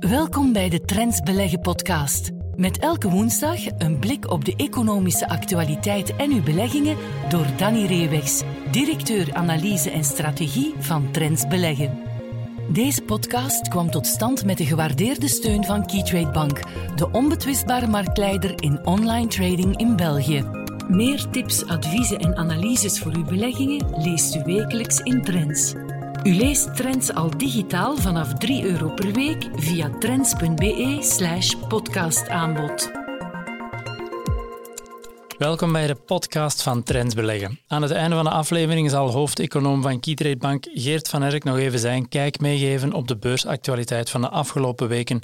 Welkom bij de Trends Beleggen podcast. Met elke woensdag een blik op de economische actualiteit en uw beleggingen door Danny Reewegs, directeur analyse en strategie van Trends Beleggen. Deze podcast kwam tot stand met de gewaardeerde steun van Keytrade Bank, de onbetwistbare marktleider in online trading in België. Meer tips, adviezen en analyses voor uw beleggingen leest u wekelijks in Trends. U leest Trends al digitaal vanaf 3 euro per week via trends.be slash podcastaanbod. Welkom bij de podcast van Trends Beleggen. Aan het einde van de aflevering zal hoofdeconoom van Keytrade Bank Geert van Erk nog even zijn kijk meegeven op de beursactualiteit van de afgelopen weken.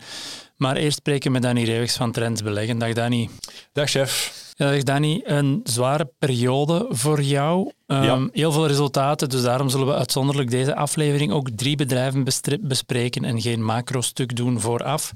Maar eerst spreken we met Danny Reewegs van Trends Beleggen. Dag Danny. Dag chef. Ja, dag Danny, een zware periode voor jou. Um, Heel veel resultaten, dus daarom zullen we uitzonderlijk deze aflevering ook drie bedrijven bespreken en geen macro-stuk doen vooraf.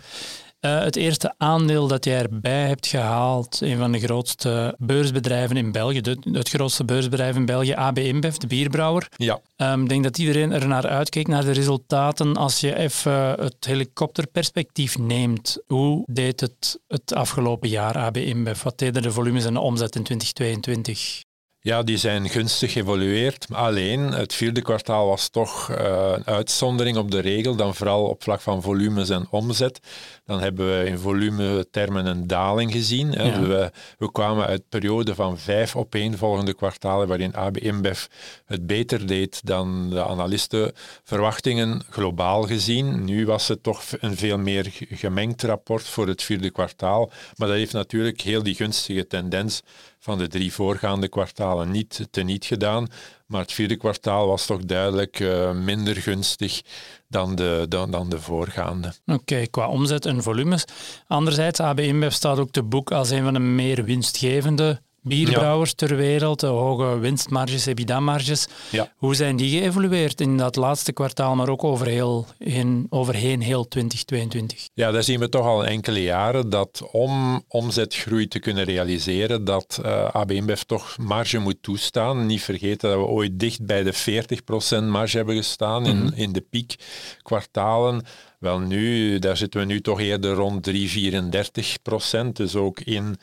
Uh, het eerste aandeel dat jij erbij hebt gehaald, een van de grootste beursbedrijven in België, de, het grootste beursbedrijf in België, AB InBev, de bierbrouwer. Ja. Ehm, ik denk dat iedereen er naar uitkeek, naar de resultaten. Als je even het helikopterperspectief neemt, hoe deed het het afgelopen jaar AB InBev? Wat deden de volumes en de omzet in 2022? Ja, die zijn gunstig geëvolueerd. Alleen het vierde kwartaal was toch uh, een uitzondering op de regel, dan vooral op vlak van volumes en omzet. Dan hebben we in volumetermen een daling gezien. Ja. We, we, kwamen uit een periode van vijf opeenvolgende kwartalen waarin AB InBev het beter deed dan de analistenverwachtingen globaal gezien. Nu was het toch een veel meer gemengd rapport voor het vierde kwartaal. Maar dat heeft natuurlijk heel die gunstige tendens van de drie voorgaande kwartalen niet teniet gedaan. Maar het vierde kwartaal was toch duidelijk uh, minder gunstig dan de, dan, dan de voorgaande. Oké, qua omzet en volumes. Anderzijds, AB InBev staat ook te boek als een van de meer winstgevende bierbrouwers ter wereld, de hoge winstmarges, EBITDA-marges. Ja. Hoe zijn die geëvolueerd in dat laatste kwartaal, maar ook over heel, in, overheen heel 2022? Ja, daar zien we toch al enkele jaren dat om omzetgroei te kunnen realiseren, dat uh, AB InBev toch marge moet toestaan. Niet vergeten dat we ooit dicht bij de 40% marge hebben gestaan in, in de piekkwartalen. Wel nu, daar zitten we nu toch eerder rond 3,34 procent. Dus ook in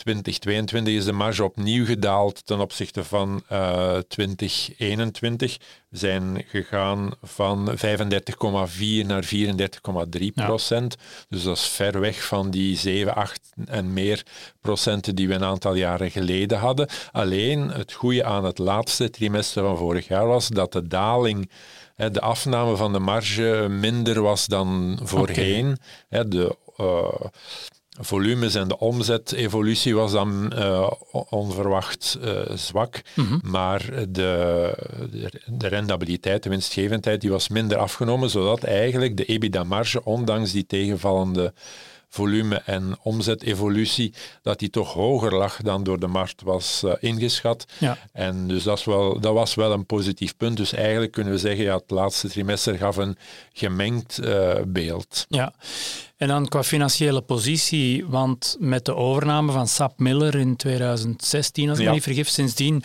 2022 is de marge opnieuw gedaald ten opzichte van uh, eh, 2021. We zijn gegaan van 35,4 naar 34,3 procent. Dus dat is ver weg van die 7, 8 en meer procenten die we een aantal jaren geleden hadden. Alleen het goede aan het laatste trimester van vorig jaar was dat de daling de afname van de marge minder was dan voorheen. Okay. De, uh, volumes en de omzetevolutie was dan uh, onverwacht uh, zwak, mm -hmm. maar de, de, rendabiliteit, de winstgevendheid, die was minder afgenomen, zodat eigenlijk de EBITDA-marge, ondanks die tegenvallende volume en omzetevolutie, dat die toch hoger lag dan door de markt was uh, ingeschat. Ja. En dus dat, is wel, dat was wel een positief punt. Dus eigenlijk kunnen we zeggen, ja, het laatste trimester gaf een gemengd uh, beeld. Ja. En dan qua financiële positie, want met de overname van SAP Miller in 2016, als ik ja. me niet vergif, sindsdien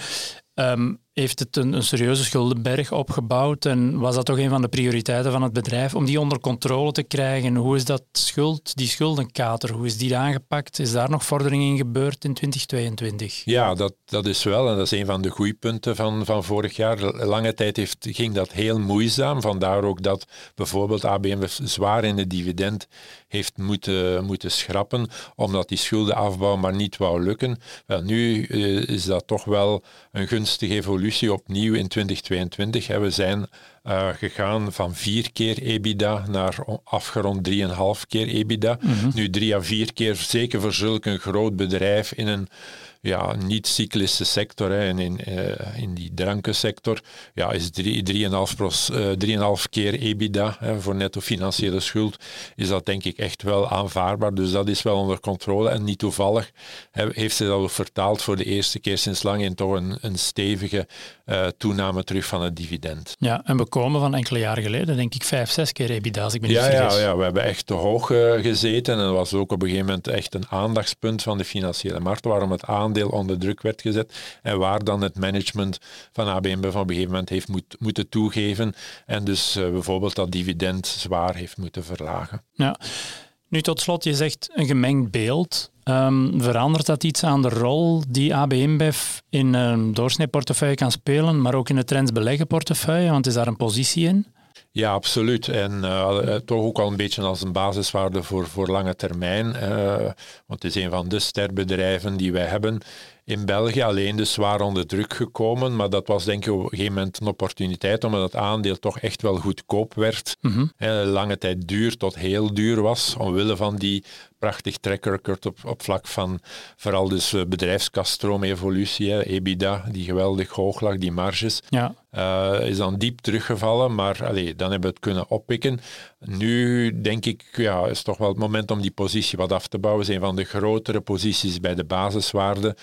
um, heeft het een, een, serieuze schuldenberg opgebouwd en was dat toch een van de prioriteiten van het bedrijf om die onder controle te krijgen? Hoe is dat schuld, die schuldenkater, hoe is die aangepakt? Is daar nog vordering in gebeurd in 2022? Ja, dat, dat is wel en dat is een van de groeipunten van, van vorig jaar. Lange tijd heeft, ging dat heel moeizaam, vandaar ook dat bijvoorbeeld ABM zwaar in het dividend heeft moeten, moeten schrappen, omdat die schuldenafbouw maar niet wou lukken. Wel, nu uh, is dat toch wel een gunstige evolutie evolutie opnieuw in 2022. We zijn uh, gegaan van vier keer EBITDA naar afgerond 3,5 keer EBITDA. Mm -hmm. Nu drie à vier keer, zeker voor zulk een groot bedrijf in een ja, niet-cyclische sector, hè, en in, uh, in die drankensector, ja, is 3,5 uh, keer EBITDA hè, voor netto financiële schuld, is dat denk ik echt wel aanvaardbaar. Dus dat is wel onder controle. En niet toevallig hè, heeft ze dat ook vertaald voor de eerste keer sinds lang in toch een, een stevige uh, toename terug van het dividend. Ja, en we komen van enkele jaren geleden, denk ik, vijf, zes keer EBITDA, als ik me niet ja, vergis. Ja, ja, we hebben echt te hoog uh, gezeten en dat was ook op een gegeven moment echt een aandachtspunt van de financiële markt, waarom het aandeel onder druk werd gezet en waar dan het management van ABN van op een gegeven moment heeft moet, moeten toegeven en dus bijvoorbeeld dat dividend zwaar heeft moeten verlagen. Ja. Nu tot slot, je zegt een gemengd beeld. Um, verandert dat iets aan de rol die AB InBev in een doorsneeportefeuille kan spelen, maar ook in het trends beleggen portefeuille? Want is daar een positie in? Ja, absoluut. En uh, toch ook al een beetje als een basiswaarde voor, voor lange termijn. Uh, want het is een van de sterbedrijven die wij hebben in België. Alleen dus zwaar onder druk gekomen. Maar dat was denk ik op een gegeven moment een opportuniteit omdat het aandeel toch echt wel goedkoop werd. Mm lange tijd duur tot heel duur was. Omwille van die prachtig track record op, op vlak van vooral dus uh, bedrijfskaststroom-evolutie, EBITDA, die geweldig hoog lag, die marges. Ja. Uh, is dan diep teruggevallen, maar allee, dan hebben we het kunnen oppikken. Nu denk ik, ja, is toch wel het moment om die positie wat af te bouwen. Het is een van de grotere posities bij de basiswaarde,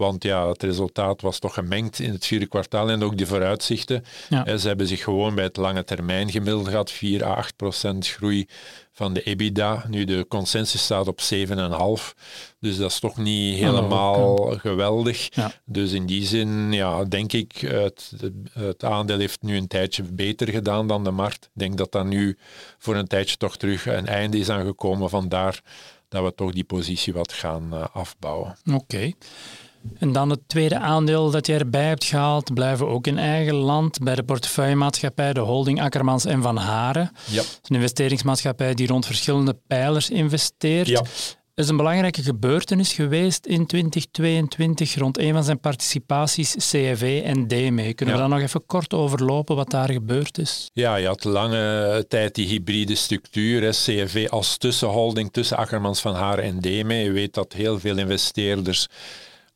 want ja, het resultaat was toch gemengd in het vierde kwartaal en ook de vooruitzichten. Ja. Ze hebben zich gewoon bij het lange termijn gemiddeld gehad, 4 à 8 procent groei van de EBITDA. Nu, de consensus staat op 7,5. Dus dat is toch niet helemaal geweldig. Dus in die zin, ja, denk ik, het, het aandeel heeft nu een tijdje beter gedaan dan de markt. Ik denk dat dat nu voor een tijdje toch terug een einde is aangekomen. Vandaar dat we toch die positie wat gaan uh, afbouwen. Oké. En dan het tweede aandeel dat je erbij hebt gehaald, blijven ook in eigen land bij de portefeuillemaatschappij, de holding Akkermans en Van Haren. Ja. Een investeringsmaatschappij die rond verschillende pijlers investeert. Ja. Er is een belangrijke gebeurtenis geweest in 2022 rond een van zijn participaties, CFV en DME. Kunnen we daar nog even kort overlopen wat daar gebeurd is? Ja, je had lange tijd die hybride structuur, hè, CFV als tussenholding tussen Akkermans van Haren en DME. Je weet dat heel veel investeerders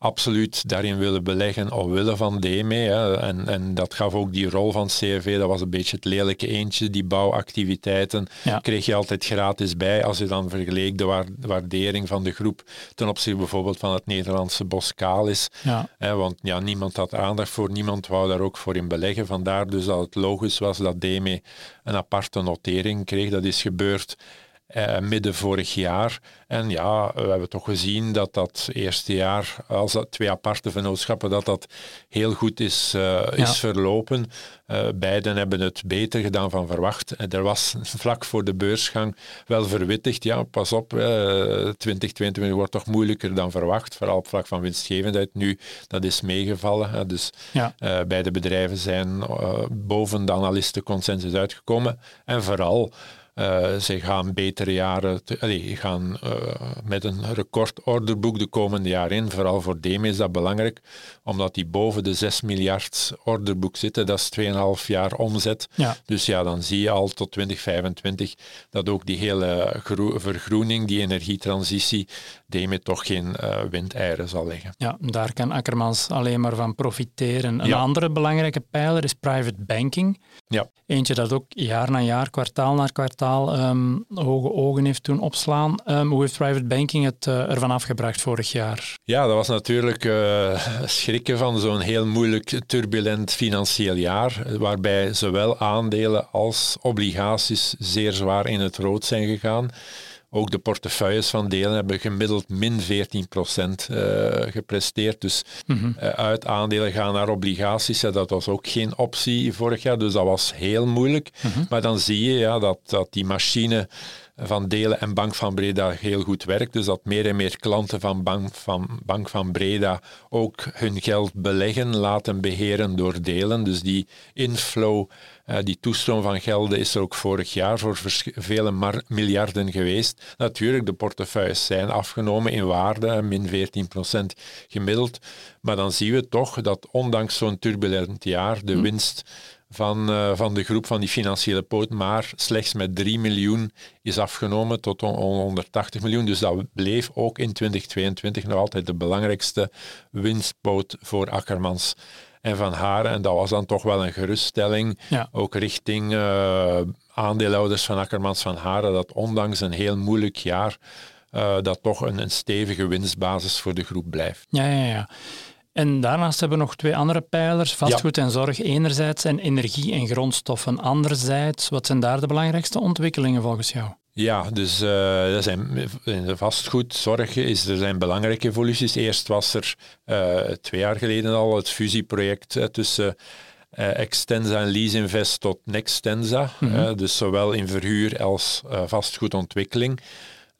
absoluut daarin willen beleggen willen van DME. Hè. En, en dat gaf ook die rol van CRV, dat was een beetje het lelijke eentje, die bouwactiviteiten kreeg je altijd gratis bij als je dan vergeleek de waardering van de groep ten opzichte bijvoorbeeld van het Nederlandse Boskalis. Ja. Hè, want ja, niemand had aandacht voor, niemand wou daar ook voor in beleggen. Vandaar dus dat het logisch was dat DME een aparte notering kreeg. Dat is gebeurd eh, midden vorig jaar. En ja, we hebben toch gezien dat dat eerste jaar, als dat twee aparte vennootschappen, dat dat heel goed is, uh, is verlopen. Uh, beiden hebben het beter gedaan van verwacht. er was vlak voor de beursgang wel verwittigd, ja, pas op, 2022 wordt toch moeilijker dan verwacht, vooral op vlak van winstgevendheid. Nu, dat is meegevallen. dus ja. beide bedrijven zijn boven de analistenconsensus uitgekomen. En vooral uh, ze gaan betere jaren, te, gaan uh, met een recordorderboek de komende jaren in. Vooral voor DEME is dat belangrijk, omdat die boven de 6 miljard orderboek zitten. Dat is 2,5 jaar omzet. Ja. Dus ja, dan zie je al tot 2025 dat ook die hele vergroening, die energietransitie, DEME toch geen uh, windeieren zal leggen. Ja, daar kan Akkermans alleen maar van profiteren. Een andere belangrijke pijler is private banking. Ja. Eentje dat ook jaar na jaar, kwartaal na kwartaal, um, hoge ogen heeft doen opslaan. Um, hoe heeft private banking het uh, ervan afgebracht vorig jaar? Ja, dat was natuurlijk uh, schrikken van zo'n heel moeilijk, turbulent financieel jaar, waarbij zowel aandelen als obligaties zeer zwaar in het rood zijn gegaan. Ook de portefeuilles van delen hebben gemiddeld min 14 procent uh, gepresteerd. Dus mhm. eh, uit aandelen gaan naar obligaties. dat was ook geen optie vorig jaar, dus dat was heel moeilijk. Mhm. Maar dan zie je ja, dat, dat die machine van Delen en Bank van Breda heel goed werkt. Dus dat meer en meer klanten van Bank van, Bank van Breda ook hun geld beleggen, laten beheren door Delen. Dus die inflow, uh, die toestroom van gelden is er ook vorig jaar voor vele miljarden geweest. Natuurlijk, de portefeuilles zijn afgenomen in waarde, min 14% gemiddeld. Maar dan zien we toch dat ondanks zo'n turbulent jaar de hm. winst van, uh, van de groep van die financiële poot, maar slechts met 3 miljoen is afgenomen tot 180 miljoen. Dus dat bleef ook in 2022 nog altijd de belangrijkste winstpoot voor Akkermans en Van Haren. En dat was dan toch wel een geruststelling, ook richting uh, aandeelhouders van Akkermans Van Haren, dat ondanks een heel moeilijk jaar, uh, dat toch een, een stevige winstbasis voor de groep blijft. Ja, ja, ja. En daarnaast hebben we nog twee andere pijlers, vastgoed en zorg enerzijds en energie en grondstoffen anderzijds. Wat zijn daar de belangrijkste ontwikkelingen volgens jou? Ja, dus uh, zijn, in de vastgoedzorg is, er zijn belangrijke evoluties. Eerst was er twee jaar geleden al het fusieproject tussen Extensa en Lease Invest tot Nextensa. Mhm. dus zowel in verhuur als vastgoedontwikkeling.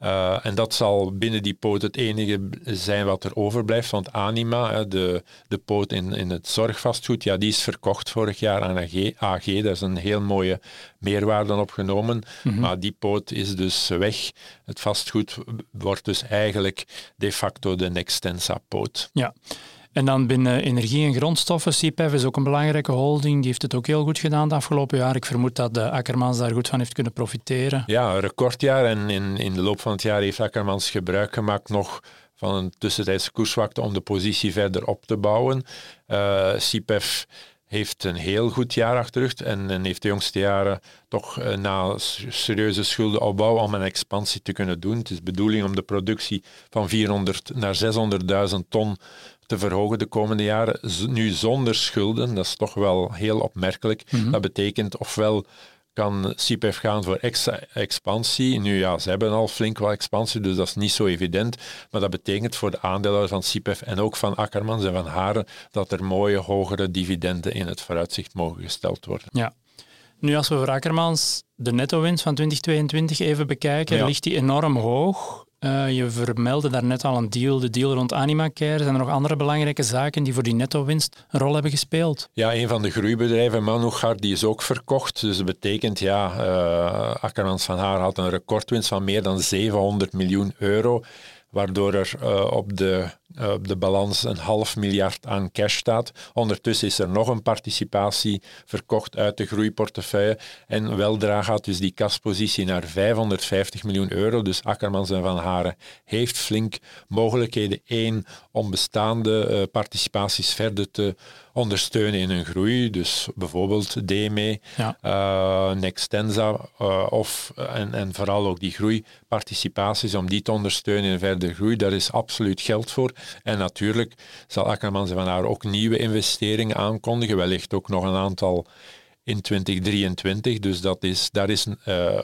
Uh, en dat zal binnen die poot het enige zijn wat er overblijft. Want Anima, de, de poot in, in het zorgvastgoed, ja, die is verkocht vorig jaar aan AG. AG daar is een heel mooie meerwaarde opgenomen. Mm Maar die poot is dus weg. Het vastgoed wordt dus eigenlijk de facto de Nextensa-poot. Ja. En dan binnen energie en grondstoffen, CPEF is ook een belangrijke holding. Die heeft het ook heel goed gedaan het afgelopen jaar. Ik vermoed dat de Akkermans daar goed van heeft kunnen profiteren. Ja, een recordjaar. En in, in de loop van het jaar heeft Akkermans gebruik gemaakt nog van een tussentijdse koerswakte om de positie verder op te bouwen. Uh, CPEF heeft een heel goed jaar achter en, heeft de jongste jaren toch uh, na serieuze schuldenopbouw om een expansie te kunnen doen. Het is de bedoeling om de productie van 400 naar 600.000 ton te verhogen de komende jaren, nu zonder schulden. Dat is toch wel heel opmerkelijk. Mhm. Dat betekent ofwel kan CPF gaan voor extra expansie. Nu ja, ze hebben al flink wat expansie, dus dat is niet zo evident. Maar dat betekent voor de aandeelhouders van CPF en ook van Akkermans en van Haren dat er mooie hogere dividenden in het vooruitzicht mogen gesteld worden. Ja. Nu, als we voor Akkermans de netto-winst van 2022 even bekijken, ligt die enorm hoog. Uh, je vermeldde daarnet al een deal, de deal rond Animacare. Zijn er nog andere belangrijke zaken die voor die netto-winst een rol hebben gespeeld? Ja, een van de groeibedrijven, Manuchar, die is ook verkocht. Dus dat betekent, ja, uh, van Haar had een recordwinst van meer dan 700 miljoen euro waardoor er uh, op, de, uh, op de balans een half miljard aan cash staat. Ondertussen is er nog een participatie verkocht uit de groeiportefeuille en weldra gaat dus die kaspositie naar 550 miljoen euro. Dus Akkermans en Van Haren heeft flink mogelijkheden. één om bestaande uh, participaties verder te ondersteunen in hun groei. Dus bijvoorbeeld DME, ja. uh, Nextensa uh, of, en, en vooral ook die groeiparticipaties, om die te ondersteunen in verder groei. Daar is absoluut geld voor. En natuurlijk zal Akkermans van haar ook nieuwe investeringen aankondigen, wellicht ook nog een aantal in 2023. Dus dat is, daar is uh,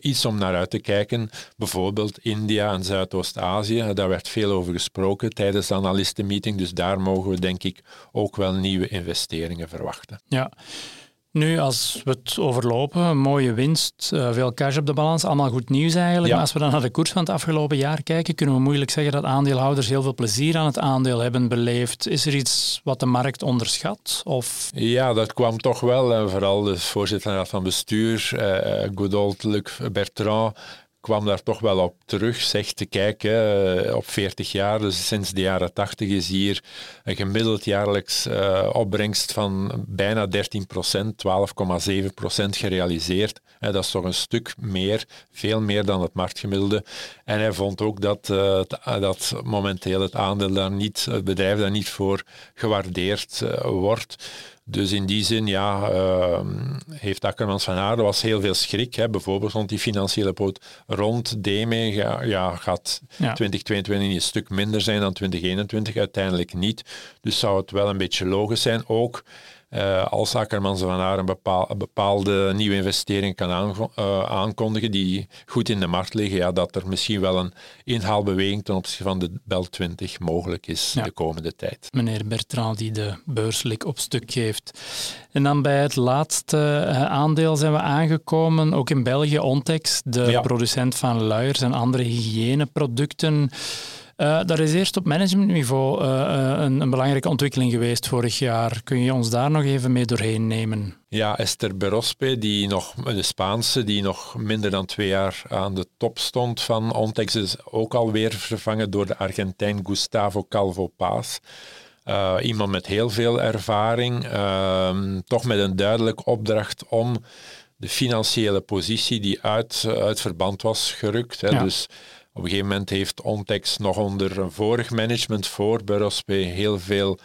iets om naar uit te kijken. Bijvoorbeeld India en Zuidoost-Azië. Daar werd veel over gesproken tijdens de analistenmeeting. Dus daar mogen we denk ik ook wel nieuwe investeringen verwachten. Ja. Nu, als we het overlopen, mooie winst, uh, veel cash op de balans, allemaal goed nieuws eigenlijk. Maar als we dan naar de koers van het afgelopen jaar kijken, kunnen we moeilijk zeggen dat aandeelhouders heel veel plezier aan het aandeel hebben beleefd. Is er iets wat de markt onderschat? Of? Ja, dat kwam toch wel. En vooral de voorzitter van bestuur, uh, good old Luc Bertrand, kwam daar toch wel op terug. Zeg te kijken, op 40 jaar, dus sinds de jaren 80 is hier een gemiddeld jaarlijks uh, opbrengst van bijna 13 procent, 12,7 procent gerealiseerd. Uh, dat is toch een stuk meer, veel meer dan het marktgemiddelde. En hij vond ook dat, dat momenteel het aandeel daar niet, het bedrijf daar niet voor gewaardeerd wordt. Dus in die zin ja, uh, heeft Akkermans van Aarde was heel veel schrik. Hè. Bijvoorbeeld rond die financiële poot rond DME ja, ja, gaat 2022 een stuk minder zijn dan 2021, uiteindelijk niet. Dus zou het wel een beetje logisch zijn. Ook uh, als Akkermans van Haar een, bepaal, bepaalde nieuwe investering kan uh, aankondigen die goed in de markt liggen, ja, dat er misschien wel een inhaalbeweging ten opzichte van de Bel 20 mogelijk is de komende tijd. Meneer Bertrand die de beurslik op stuk geeft. En dan bij het laatste uh, aandeel zijn we aangekomen, ook in België, Ontex, de producent van luiers en andere hygiëneproducten. Uh, dat is eerst op managementniveau uh, een, een, belangrijke ontwikkeling geweest vorig jaar. Kun je ons daar nog even mee doorheen nemen? Ja, Esther Berospe, die nog, de Spaanse, die nog minder dan twee jaar aan de top stond van Ontex, is ook alweer vervangen door de Argentijn Gustavo Calvo Paz. Uh, iemand met heel veel ervaring, uh, toch met een duidelijke opdracht om de financiële positie die uit, uit verband was gerukt. Hè, ja. Dus op een gegeven moment heeft Ontex nog onder een vorig management voor Burospe heel veel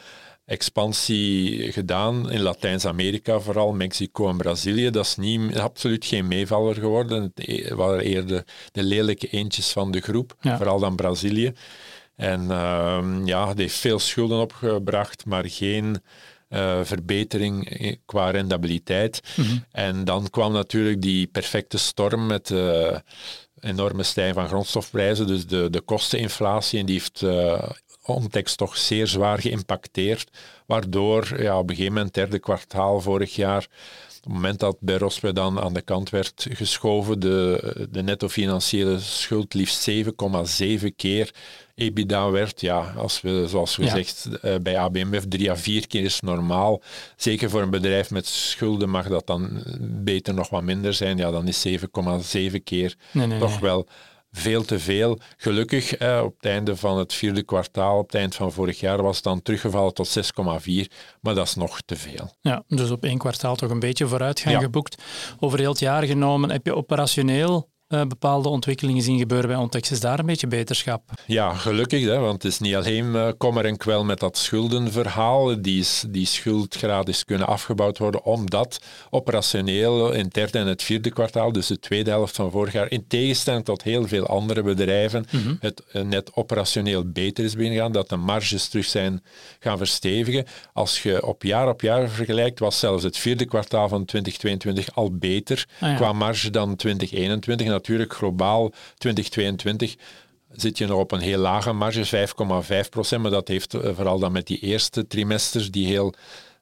expansie gedaan in Latijns-Amerika, vooral Mexico en Brazilië. Dat is niet, absoluut geen meevaller geworden. Het e-, waren eerder de lelijke eentjes van de groep, vooral dan Brazilië. En uh, ja, het heeft veel schulden opgebracht, maar geen uh, verbetering qua rendabiliteit. Mm -hmm. En dan kwam natuurlijk die perfecte storm met uh, enorme stijging van grondstofprijzen, dus de, de kosteninflatie, en die heeft uh, Ontex toch zeer zwaar geïmpacteerd, waardoor ja, op een gegeven moment, derde kwartaal vorig jaar, op het moment dat bij Rospe dan aan de kant werd geschoven, de, de netto financiële schuld liefst 7,7 keer EBITDA werd, ja, als we, zoals gezegd, ja. Eh, bij ABMF drie à vier keer is normaal. Zeker voor een bedrijf met schulden mag dat dan beter nog wat minder zijn. Ja, dan is 7,7 keer toch wel veel te veel. Gelukkig, eh, op het einde van het vierde kwartaal, op het eind van vorig jaar, was het dan teruggevallen tot 6,4, maar dat is nog te veel. Ja, dus op één kwartaal toch een beetje vooruitgang geboekt. Over heel het jaar genomen, heb je operationeel uh, bepaalde ontwikkelingen zien gebeuren bij Ontex. Is daar een beetje beterschap? Ja, gelukkig, hè, want het is niet alleen uh, kommer en kwel met dat schuldenverhaal. Die, die schuldgraad is kunnen afgebouwd worden omdat operationeel in het derde en het vierde kwartaal, dus de tweede helft van vorig jaar, in tegenstelling tot heel veel andere bedrijven, mhm. het uh, net operationeel beter is binnengegaan, dat de marges terug zijn gaan verstevigen. Als je op jaar op jaar vergelijkt, was zelfs het vierde kwartaal van 2022 al beter ah, qua marge dan 2021 natuurlijk globaal 2022 zit je nog op een heel lage marge, 5,5 procent. Maar dat heeft eh, vooral dan met die eerste trimesters die heel,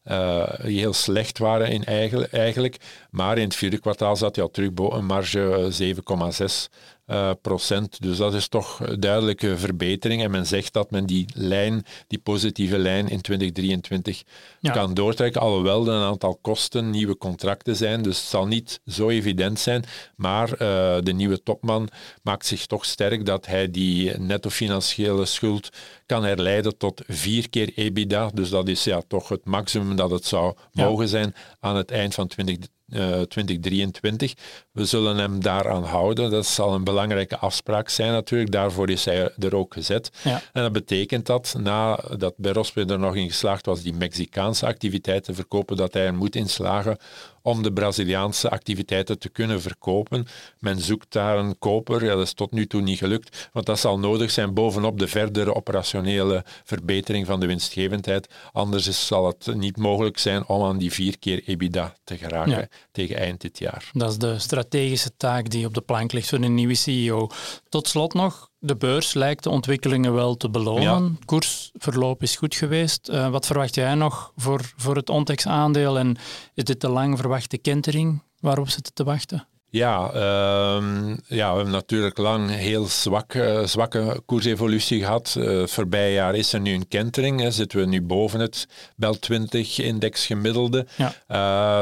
uh, heel slecht waren in eigenlijk. Maar in het vierde kwartaal zat je al terug een marge 7,6 uh, procent. Dus dat is toch een duidelijke verbetering. En men zegt dat men die lijn, die positieve lijn in 2023 kan doortrekken. Alhoewel er een aantal kosten, nieuwe contracten zijn. Dus het zal niet zo evident zijn. Maar uh, de nieuwe topman maakt zich toch sterk dat hij die netto financiële schuld kan herleiden tot vier keer EBITDA. Dus dat is ja, toch het maximum dat het zou mogen zijn aan het eind van 2023. 2023. Eh, We zullen hem daaraan houden. Dat zal een belangrijke afspraak zijn natuurlijk. Daarvoor is hij er ook gezet. Ja. En dat betekent dat, nadat Berospe er nog in geslaagd was die Mexicaanse activiteiten te verkopen, dat hij er moet inslagen om de Braziliaanse activiteiten te kunnen verkopen. Men zoekt daar een koper. Ja, dat is tot nu toe niet gelukt, want dat zal nodig zijn bovenop de verdere operationele verbetering van de winstgevendheid. Anders zal het niet mogelijk zijn om aan die vier keer EBITDA te geraken tegen eind dit jaar. Dat is de strategische taak die op de plank ligt voor een nieuwe CEO. Tot slot nog, de beurs lijkt de ontwikkelingen wel te belonen. Koersverloop is goed geweest. Uh, wat verwacht jij nog voor, voor het Ontex-aandeel? En is dit de lang verwachte kentering waarop zitten te wachten? Ja, uh, ja, we hebben natuurlijk lang heel zwak, uh, zwakke koersevolutie gehad. Uh, het voorbije jaar is er nu een kentering. Hè. Zitten we nu boven het Bel 20-index gemiddelde. Ja.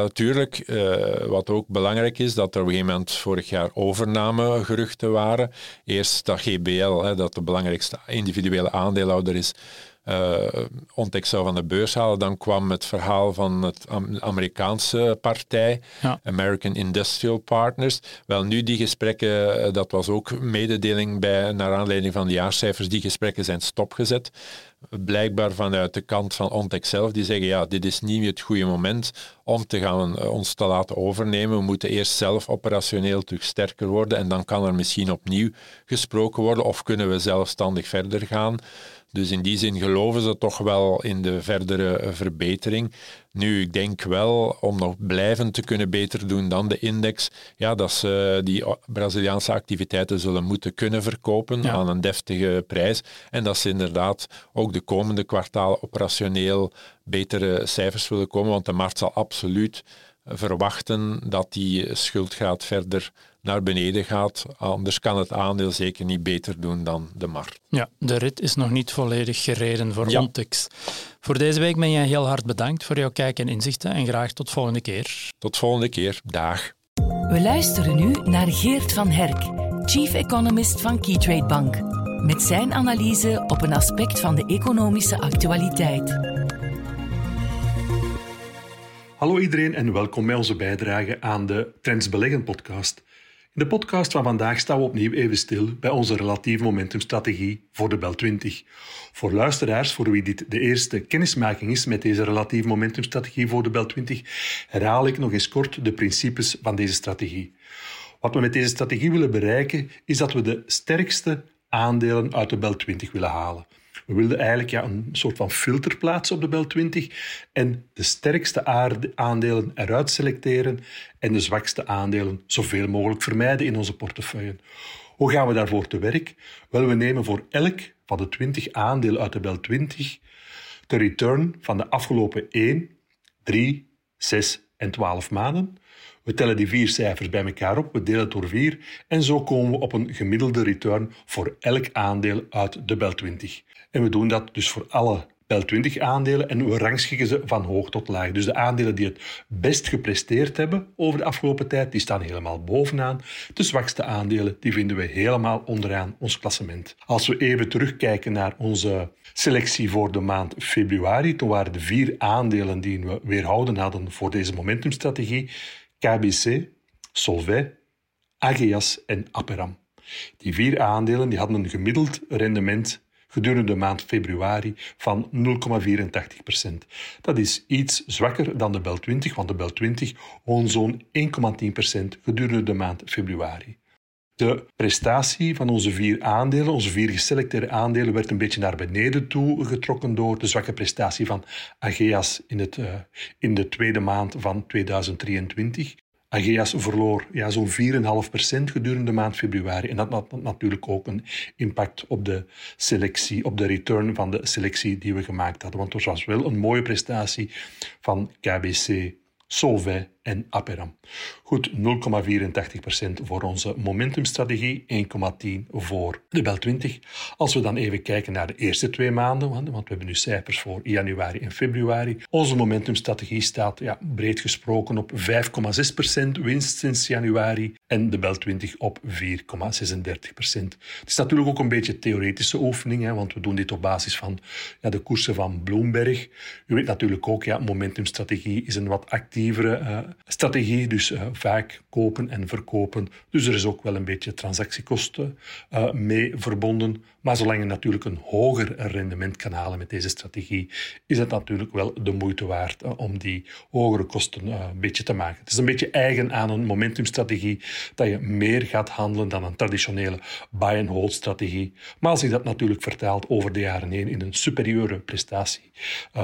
Uh, tuurlijk, wat ook belangrijk is, dat er op een gegeven moment vorig jaar overnamegeruchten waren. Eerst dat GBL, hè, dat de belangrijkste individuele aandeelhouder is, uh, Ontex zou van de beurs halen. Dan kwam het verhaal van het Amerikaanse partij, American Industrial Partners. Wel, nu die gesprekken, eh, dat was ook mededeling bij, naar aanleiding van de jaarcijfers, die gesprekken zijn stopgezet. Blijkbaar vanuit de kant van Ontex zelf, die zeggen, ja, dit is niet het goede moment om te gaan, uh, ons te laten overnemen. We moeten eerst zelf operationeel terug sterker worden en dan kan er misschien opnieuw gesproken worden of kunnen we zelfstandig verder gaan. Dus in die zin geloven ze toch wel in de verdere verbetering. Nu, ik denk wel, om nog blijvend te kunnen beter doen dan de index, ja, dat ze die Braziliaanse activiteiten zullen moeten kunnen verkopen aan een deftige prijs. En dat ze inderdaad ook de komende kwartalen operationeel betere cijfers willen komen, want de markt zal absoluut verwachten dat die schuldgraad verder naar beneden gaat. Anders kan het aandeel zeker niet beter doen dan de markt. Ja, de rit is nog niet volledig gereden voor ja. Ontex. Voor deze week ben jij heel hard bedankt voor jouw kijk en inzichten en graag tot volgende keer. Tot volgende keer. Dag. We luisteren nu naar Geert van Herk, Chief Economist van Keytrade Bank, met zijn analyse op een aspect van de economische actualiteit. Hallo iedereen en welkom bij onze bijdrage aan de Trends Beleggen podcast. De podcast van vandaag staan we opnieuw even stil bij onze relatief momentumstrategie voor de Bel 20. Voor luisteraars voor wie dit de eerste kennismaking is met deze relatief momentumstrategie voor de Bel 20, herhaal ik nog eens kort de principes van deze strategie. Wat we met deze strategie willen bereiken is dat we de sterkste aandelen uit de Bel 20 willen halen. We wilden eigenlijk ja, een soort van filter plaatsen op de Bel 20 en de sterkste aandelen eruit selecteren en de zwakste aandelen zoveel mogelijk vermijden in onze portefeuille. Hoe gaan we daarvoor te werk? Wel, we nemen voor elk van de 20 aandelen uit de Bel 20 de return van de afgelopen 1, 3, 6 en 12 maanden. We tellen die vier cijfers bij elkaar op, we delen het door vier en zo komen we op een gemiddelde return voor elk aandeel uit de Bel 20. En we doen dat dus voor alle Bel 20 aandelen en we rangschikken ze van hoog tot laag. Dus de aandelen die het best gepresteerd hebben over de afgelopen tijd, die staan helemaal bovenaan. De zwakste aandelen, die vinden we helemaal onderaan ons klassement. Als we even terugkijken naar onze selectie voor de maand februari, toen waren de vier aandelen die we weerhouden hadden voor deze momentumstrategie KBC, Solvay, Ageas en Aperam. Die vier aandelen die hadden een gemiddeld rendement gedurende de maand februari van 0,84%. Dat is iets zwakker dan de Bel 20, want de Bel 20 woont zo'n 1,10% gedurende de maand februari. De prestatie van onze vier aandelen, onze vier geselecteerde aandelen, werd een beetje naar beneden toe getrokken door de zwakke prestatie van Ageas in, het, uh, in de tweede maand van 2023. Ageas verloor ja, zo'n 4,5% gedurende de maand februari. En dat had natuurlijk ook een impact op de selectie, op de return van de selectie die we gemaakt hadden. Want er was wel een mooie prestatie van KBC, Solvay en Aperam. Goed, 0,84% voor onze momentumstrategie, 1,10% voor de Bel 20. Als we dan even kijken naar de eerste twee maanden, want we hebben nu cijfers voor januari en februari. Onze momentumstrategie staat ja, breed gesproken op 5,6% winst sinds januari en de Bel 20 op 4,36%. Het is natuurlijk ook een beetje theoretische oefening, hè, want we doen dit op basis van ja, de koersen van Bloomberg. U weet natuurlijk ook, ja, momentumstrategie is een wat actievere uh, strategie, dus uh, vaak kopen en verkopen. Dus er is ook wel een beetje transactiekosten uh, mee verbonden. Maar zolang je natuurlijk een hoger rendement kan halen met deze strategie, is het natuurlijk wel de moeite waard uh, om die hogere kosten een beetje te maken. Het is een beetje eigen aan een momentumstrategie dat je meer gaat handelen dan een traditionele buy-and-hold strategie. Maar als je dat natuurlijk vertaalt over de jaren heen in een superieure prestatie,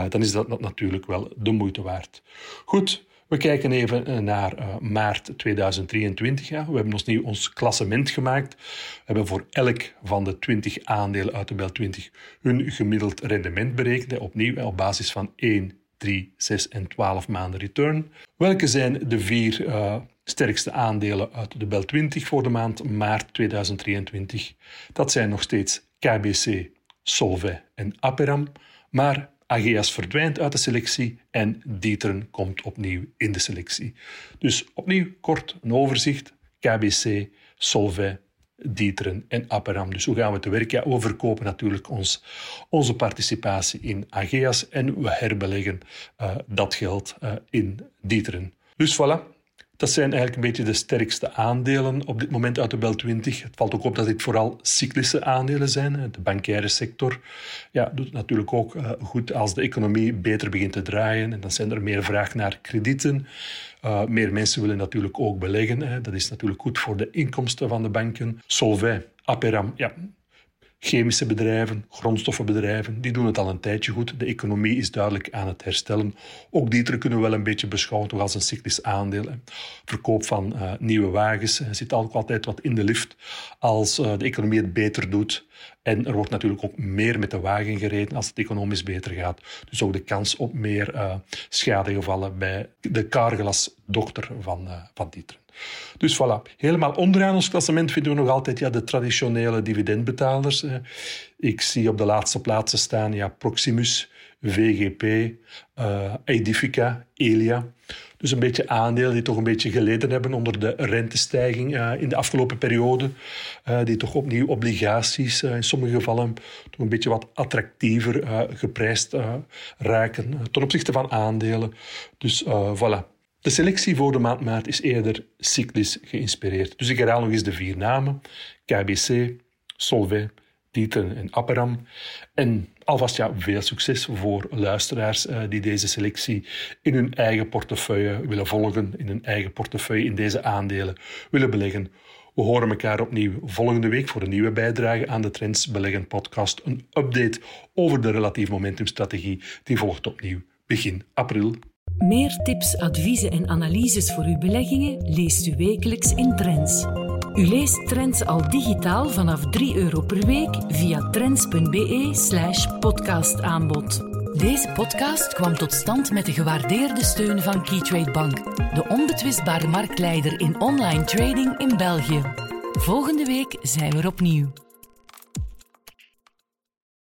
dan is dat natuurlijk wel de moeite waard. Goed, we kijken even eh, naar uh, maart 2023. Ja. We hebben ons nieuw ons klassement gemaakt. We hebben voor elk van de 20 aandelen uit de Bel 20 hun gemiddeld rendement berekend. Opnieuw op basis van 1, 3, 6 en 12 maanden return. Welke zijn de vier uh, sterkste aandelen uit de Bel 20 voor de maand maart 2023? Dat zijn nog steeds KBC, Solvay en Aperam. Maar Ageas verdwijnt uit de selectie en Dieteren komt opnieuw in de selectie. Dus opnieuw kort een overzicht. KBC, Solvay, Dieteren en Aperam. Dus hoe gaan we te werk? Ja, we verkopen natuurlijk ons, onze participatie in Ageas en we herbeleggen uh, dat geld uh, in Dieteren. Dus voilà, dat zijn eigenlijk een beetje de sterkste aandelen op dit moment uit de Bel 20. Het valt ook op dat dit vooral cyclische aandelen zijn. De bankaire sector ja, doet het natuurlijk ook eh, goed als de economie beter begint te draaien. En dan zijn er meer vraag naar kredieten. Uh, meer mensen willen natuurlijk ook beleggen. Hè. Dat is natuurlijk goed voor de inkomsten van de banken. Solvay, Aperam, ja, Chemische bedrijven, grondstoffenbedrijven, die doen het al een tijdje goed. De economie is duidelijk aan het herstellen. Ook die kunnen we wel een beetje beschouwen als een cyclisch aandeel. Verkoop van uh, nieuwe wagens er zit ook altijd wat in de lift als uh, de economie het beter doet. En er wordt natuurlijk ook meer met de wagen gereden als het economisch beter gaat. Dus ook de kans op meer uh, schadegevallen bij de Carglass-dochter van, van Dieteren. Dus voilà, helemaal onderaan ons klassement vinden we nog altijd ja, de traditionele dividendbetalers. Ik zie op de laatste plaatsen staan ja, Proximus, VGP, uh, Edifica, Elia. Dus een beetje aandelen die toch een beetje geleden hebben onder de rentestijging uh, in de afgelopen periode. Uh, die toch opnieuw obligaties in sommige gevallen toch een beetje wat attractiever geprijsd raken ten opzichte van aandelen. Dus voilà, de selectie voor de maand maart is eerder cyclisch geïnspireerd. Dus ik herhaal nog eens de vier namen. KBC, Solvay, Dieten en Aperam. En alvast ja, veel succes voor luisteraars uh, die deze selectie in hun eigen portefeuille willen volgen, in hun eigen portefeuille in deze aandelen willen beleggen. We horen elkaar opnieuw volgende week voor een nieuwe bijdrage aan de Trends Beleggen podcast. Een update over de relatief momentumstrategie. Die volgt opnieuw begin april. Meer tips, adviezen en analyses voor uw beleggingen leest u wekelijks in Trends. U leest Trends al digitaal vanaf 3 euro per week via trends.be/slash podcastaanbod. Deze podcast kwam tot stand met de gewaardeerde steun van Keytrade Bank, de onbetwistbare marktleider in online trading in België. Volgende week zijn we er opnieuw.